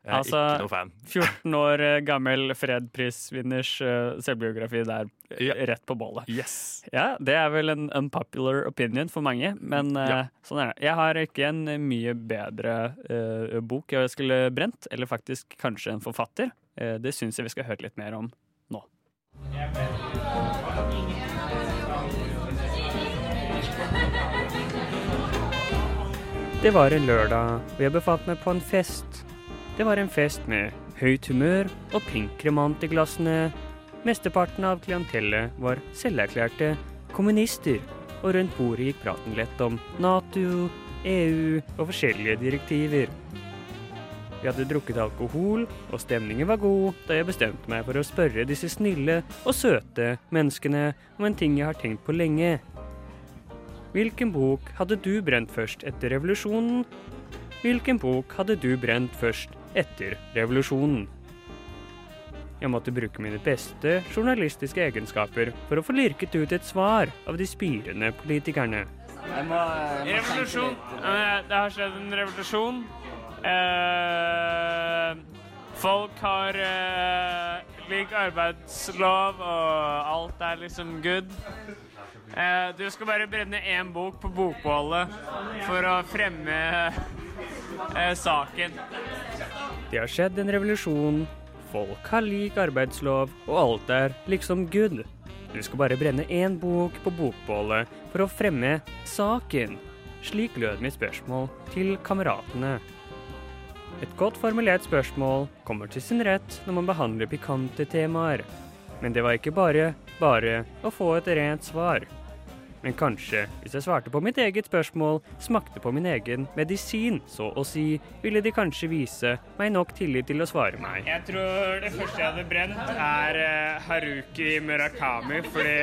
[SPEAKER 4] Jeg er
[SPEAKER 3] Altså,
[SPEAKER 4] ikke noe fan.
[SPEAKER 3] 14 år eh, gammel fredprisvinners eh, selvbiografi der eh,
[SPEAKER 4] Ja.
[SPEAKER 3] rett på bålet.
[SPEAKER 4] Yes.
[SPEAKER 3] Ja, det er vel en unpopular opinion for mange, men
[SPEAKER 4] Ja.
[SPEAKER 3] sånn er det. Jeg har ikke en mye bedre uh, bok jeg skulle brent, eller faktisk kanskje en forfatter. Uh, det syns jeg vi skal høre litt mer om nå. Det var en lørdag, og jeg befant meg på en fest. Det var en fest med høyt humør og pinkremant i glassene. Mesteparten av klientellet var selverklærte kommunister, og rundt bordet gikk praten lett om Nato, EU og forskjellige direktiver. Vi hadde drukket alkohol, og stemningen var god da jeg bestemte meg for å spørre disse snille og søte menneskene om en ting jeg har tenkt på lenge. Hvilken bok hadde du brent først etter revolusjonen? Hvilken bok hadde du brent først etter revolusjonen? Jeg måtte bruke mine beste journalistiske egenskaper for å få lirket ut et svar av de spirende politikerne. Revolusjon. Eh, Det har skjedd en revolusjon. Eh, folk har eh, lik arbeidslov, og alt er liksom good. Eh, du skal bare brenne én bok på bokbålet for å fremme eh, saken. Det har skjedd en revolusjon. Folk har lik arbeidslov, og alt er liksom good. Du skal bare brenne én bok på bokbålet for å fremme saken. Slik lød mitt spørsmål til kameratene. Et godt formulert spørsmål kommer til sin rett når man behandler pikante temaer. Men det var ikke bare bare å få et rent svar. Men kanskje, hvis jeg svarte på mitt eget spørsmål, smakte på min egen medisin, så å si, ville de kanskje vise meg nok tillit til å svare meg. Jeg tror det første jeg hadde brent, er eh, Haruki Murakami, fordi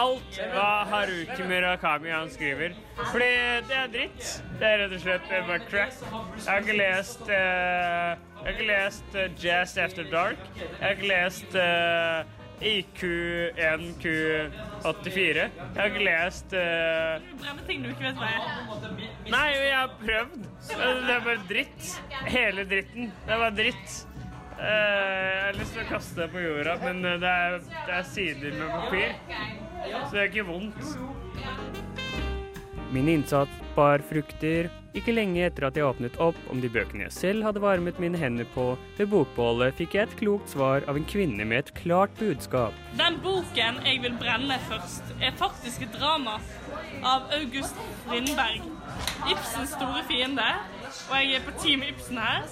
[SPEAKER 3] alt hva Haruki Murakami han skriver. Fordi det er dritt. Det er rett og slett bare crap. Jeg har ikke lest uh, Jeg har ikke lest eh, Jazz After Dark. Jeg har ikke lest eh, IQ1Q84. Jeg har ikke lest Du
[SPEAKER 12] Brenne ting du ikke vet hva er.
[SPEAKER 3] Nei, jeg har prøvd. Det er bare dritt. Hele dritten. Det er bare dritt. Eh, Jeg har lyst til å kaste det på jorda, men eh, det er, det er sider med papir. Så det er ikke vondt. Min innsats bar frukter. Ikke lenge etter at jeg åpnet opp om de bøkene jeg selv hadde varmet mine hender på ved bokbålet, fikk jeg et klokt svar av en kvinne med et klart budskap.
[SPEAKER 12] Den boken jeg vil brenne først, er faktisk et drama av August Lindberg. Ibsens store fiende. Og jeg er på Team Ibsen her.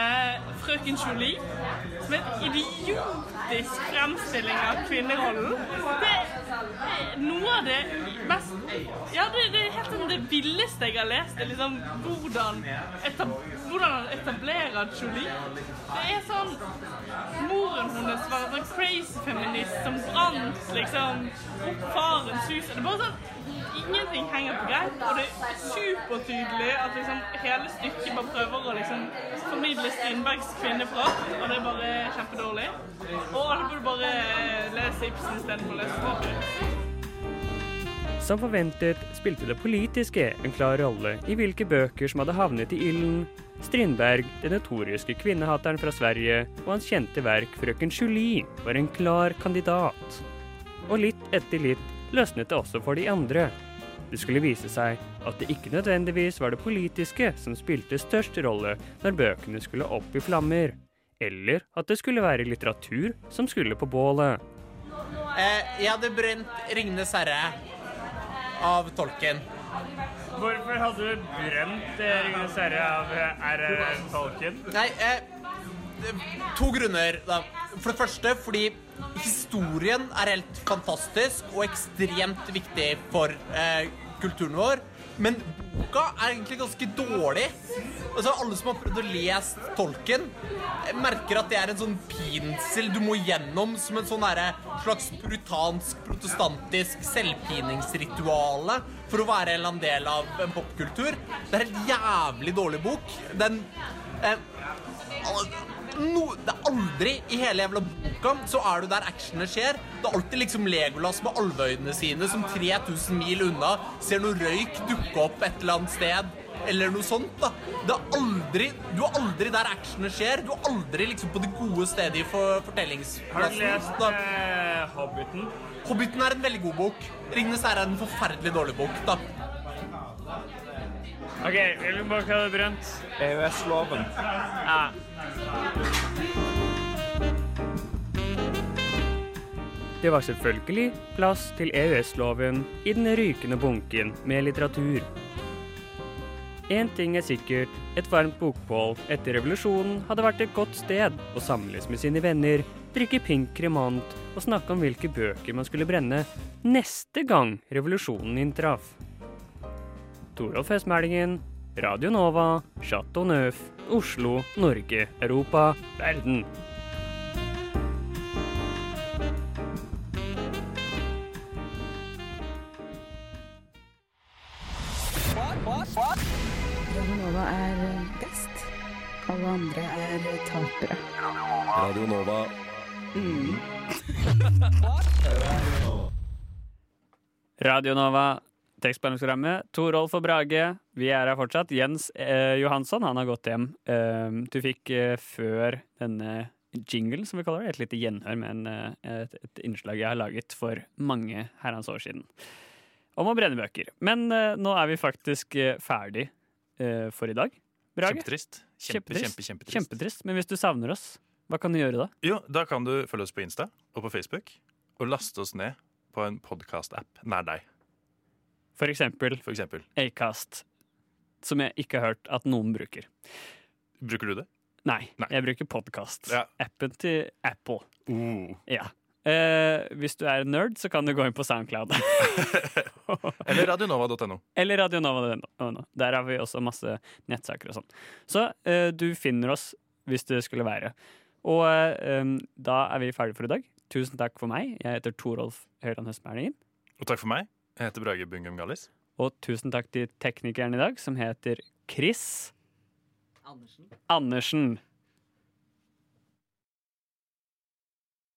[SPEAKER 12] Eh, Frøken Jolie. Som er en idiotisk fremstilling av kvinnerollen. Det er noe av det mest Ja, det, det er helt sånn det villeste jeg har lest. Det er liksom hvordan, etab hvordan han etablerer Jolie. Det er sånn Moren hennes var sånn crazy som brant liksom opp farens hus. Det er bare sånn Ingenting henger på greip, og det er supertydelig at liksom hele stykket bare prøver å liksom formidle Strindbergs kvinneforakt, og det er bare kjempedårlig. Og alle burde bare lese Ibsen istedenfor å lese Strindberg.
[SPEAKER 3] Som forventet spilte det politiske en klar rolle i hvilke bøker som hadde havnet i ilden. Strindberg, den notoriske kvinnehateren fra Sverige, og hans kjente verk 'Frøken Julie' var en klar kandidat. Og litt etter litt løsnet det også for de andre. Det skulle vise seg at det ikke nødvendigvis var det politiske som spilte størst rolle når bøkene skulle opp i flammer, eller at det skulle være litteratur som skulle på bålet.
[SPEAKER 13] Eh, jeg hadde brent 'Ringenes herre' av Tolkien.
[SPEAKER 3] Hvorfor hadde du brent Ringenes herre av R.R. Tolkien?
[SPEAKER 13] Nei, eh, to grunner. Da. For det første fordi historien er helt fantastisk og ekstremt viktig for eh, kulturen vår. Men boka er egentlig ganske dårlig. Altså, alle som har prøvd å lese Tolkien, eh, merker at det er en sånn pinsel du må gjennom som en sånn slags puritansk, protestantisk selvpiningsrituale for å være en del av en popkultur. Det er en jævlig dårlig bok. Den eh, no, det er aldri i hele jævla boka så er du der actionet skjer. Det er alltid liksom Legolas med alveøynene sine som 3000 mil unna ser noe røyk dukke opp et eller annet sted. Eller noe sånt, da. Det er aldri, du er aldri der actionet skjer. Du er aldri liksom på det gode stedet i for,
[SPEAKER 3] Har du lest
[SPEAKER 13] Da-
[SPEAKER 3] eh, Hobbiten?
[SPEAKER 13] Hobbiten er en veldig god bok. Ringenes herre er en forferdelig dårlig bok, da.
[SPEAKER 3] OK, hvilken bare kalle det brent?
[SPEAKER 14] EØS-loven.
[SPEAKER 3] Ja. Det var selvfølgelig plass til EØS-loven i den rykende bunken med litteratur. Én ting er sikkert, et varmt bokbål etter revolusjonen hadde vært et godt sted å samles med sine venner, drikke pink kremant og snakke om hvilke bøker man skulle brenne neste gang revolusjonen inntraff. Torolf Høstmælingen, Radio Nova, Chateau Neuf, Oslo, Norge, Europa, verden.
[SPEAKER 15] Radio Nova er best. Alle andre er tapere.
[SPEAKER 10] Radio Nova.
[SPEAKER 3] Radio Nova, tekstbehandlingsprogrammet. Torolf og Brage, vi er her fortsatt. Jens eh, Johansson, han har gått hjem. Eh, du fikk eh, før denne jinglen, som vi kaller det, et lite gjenhør med en, eh, et, et innslag jeg har laget for mange herrens år siden. Om å brenne bøker. Men eh, nå er vi faktisk eh, ferdig eh, for i dag. Brage?
[SPEAKER 4] Kjempetrist. Kjempe,
[SPEAKER 3] Kjempetrist.
[SPEAKER 4] kjempe, kjempetrist.
[SPEAKER 3] Kjempetrist. Men hvis du savner oss, hva kan du gjøre da?
[SPEAKER 4] Jo, da kan du følge oss på Insta og på Facebook, og laste oss ned på en podkast-app nær deg.
[SPEAKER 3] For eksempel,
[SPEAKER 4] For eksempel.
[SPEAKER 3] Acast, som jeg ikke har hørt at noen bruker.
[SPEAKER 4] Bruker du det?
[SPEAKER 3] Nei, jeg bruker podkast.
[SPEAKER 4] Ja.
[SPEAKER 3] Appen til Apple.
[SPEAKER 4] Uh.
[SPEAKER 3] Ja. Eh, hvis du er nerd, så kan du gå inn på Soundcloud.
[SPEAKER 4] Eller radionova.no.
[SPEAKER 3] Eller radionova.no. Der har vi også masse nettsaker og sånn. Så eh, du finner oss hvis det skulle være. Og eh, da er vi ferdige for i dag. Tusen takk for meg. Jeg heter Torolf Høyland Høstmælingen.
[SPEAKER 4] Og takk for meg. Jeg heter Brage Bungum Gallis.
[SPEAKER 3] Og tusen takk til teknikeren i dag, som heter Chris
[SPEAKER 13] Andersen.
[SPEAKER 3] Andersen.